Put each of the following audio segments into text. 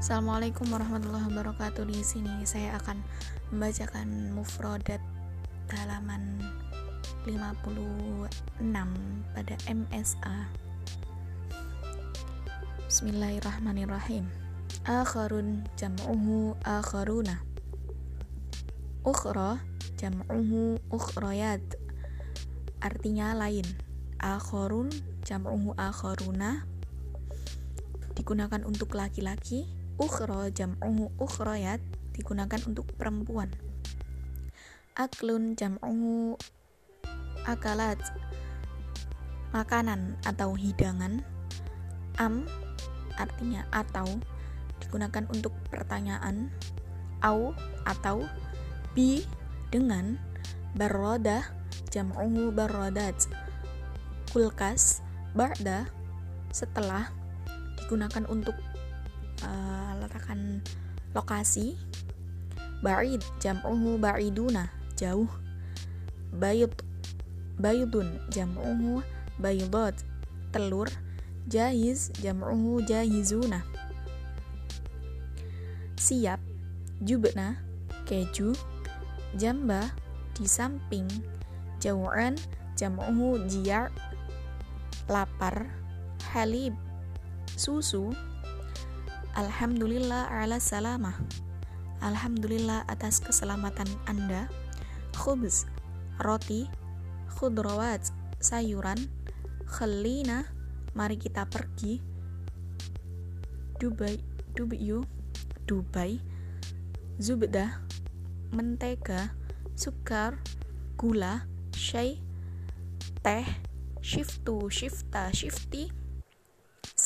Assalamualaikum warahmatullahi wabarakatuh. Di sini saya akan membacakan mufradat halaman 56 pada MSA. Bismillahirrahmanirrahim. Akharun jam'uhu akharuna. Ukhra jam'uhu ukhrayat. Artinya lain. Akharun jam'uhu akharuna digunakan untuk laki-laki ukhra jam'uhu ukhrayat digunakan untuk perempuan. Aklun jam'uhu akalat makanan atau hidangan. Am artinya atau digunakan untuk pertanyaan. Au atau bi dengan. Barodah jam'uhu barodat. Kulkas barda setelah digunakan untuk uh, letakkan lokasi. Ba'id jam'uhu ba'iduna jauh. Bayud bayudun jam'uhu bayudat telur. Jahiz jam'uhu jahizuna. Siap jubna keju. Jamba di samping. Jauhan jam'uhu jiyar lapar halib susu Alhamdulillah ala salamah. Alhamdulillah atas keselamatan Anda. Khubz Roti Khudrawat Sayuran Khalina Mari kita pergi. Dubai Dubai Dubai. Zubdah Mentega Sukar Gula Syai Teh Shiftu Shifta Shifti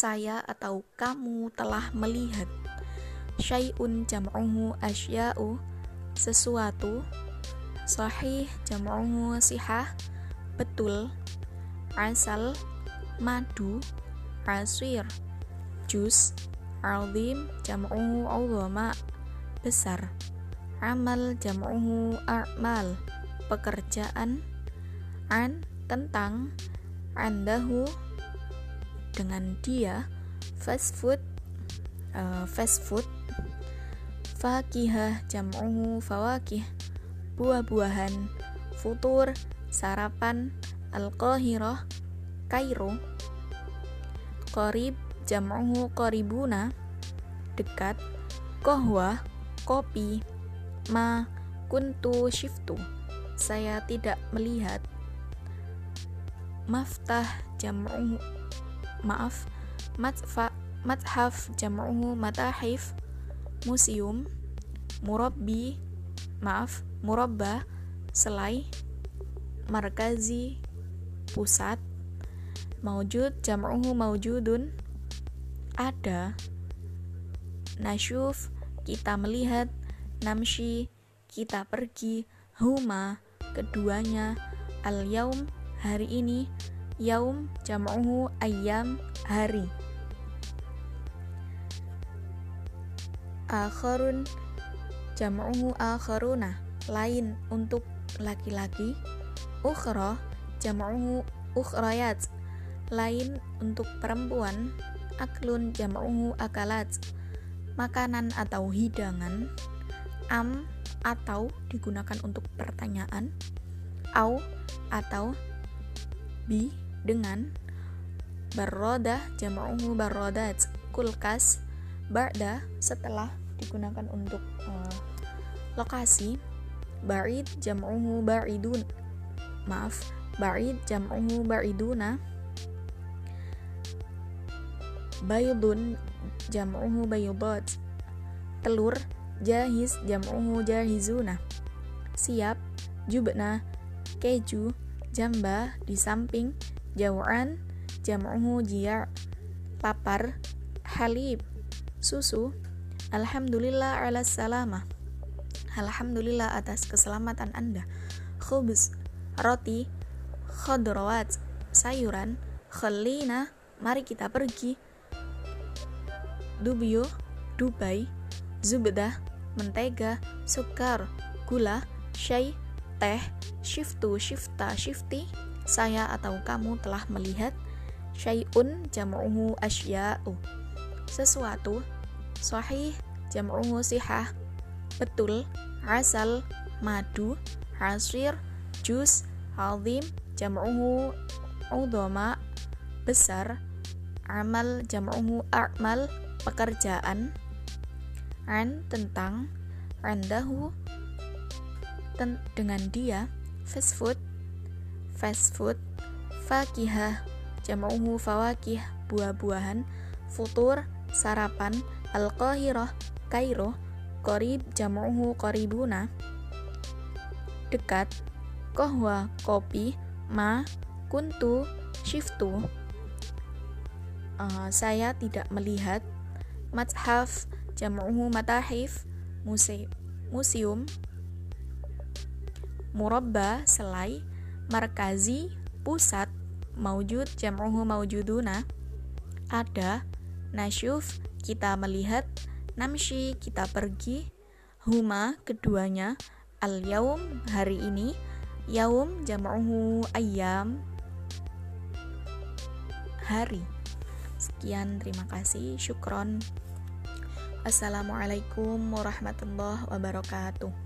saya atau kamu telah melihat syai'un jam'uhu asya'u sesuatu sahih jam'uhu sihah betul asal madu asir jus azim jam'uhu awzama besar amal jam'uhu a'mal pekerjaan an tentang andahu dengan dia fast food uh, fast food fakihah jam'uhu fawakih buah-buahan futur sarapan al-qahirah Kairo korib jam'uhu koribuna dekat kohwa kopi ma kuntu shiftu. Saya tidak melihat maftah jam'uhu maaf. Matfa mathaf jam'uhu matahif museum. Murabbi maaf murabba selai markazi pusat. Maujud jam'uhu maujudun. Ada. Nasyuf kita melihat. Namshi kita pergi. Huma keduanya. Al yaum hari ini Yaum jam'uhu ayam hari. Akharun jam'uhu akharuna lain untuk laki-laki. Ukhra jam'uhu ukhrayat lain untuk perempuan. Aklun jam'uhu akalat makanan atau hidangan. Am atau digunakan untuk pertanyaan. Au atau bi dengan barodah jam'uhu barodat kulkas barda setelah digunakan untuk uh, lokasi barid jam'uhu baridun maaf barid jam'uhu bariduna bayudun jam'uhu bayudat telur jahiz jam'uhu jahizuna siap jubna keju jamba di samping jauhan jam'uhu jia' lapar halib susu alhamdulillah ala salamah. Alhamdulillah atas keselamatan anda. Khubz roti khadrawat sayuran khalina. Mari kita pergi. Dubyo Dubai zubdah mentega sukar gula syai teh shiftu shifta shifti saya atau kamu telah melihat syai'un jam'uhu asya'u sesuatu sahih jam'uhu sihah betul asal madu hasir jus azim jam'uhu udhama besar amal jam'uhu a'mal pekerjaan an tentang rendahu ten, dengan dia fast food fast food fakihah jam'uhu fawakih buah-buahan futur sarapan al-qahirah Kairo Korib jam'uhu koribuna dekat kohwa kopi ma kuntu shiftu. Uh, saya tidak melihat mathaf jam'uhu matahif muse museum murabba selai markazi pusat maujud jam'uhu maujuduna. Ada nasyuf kita melihat. Namshi kita pergi. Huma keduanya. Al yaum hari ini. Yaum jam'uhu ayam hari. Sekian terima kasih. Syukron. Assalamualaikum warahmatullahi wabarakatuh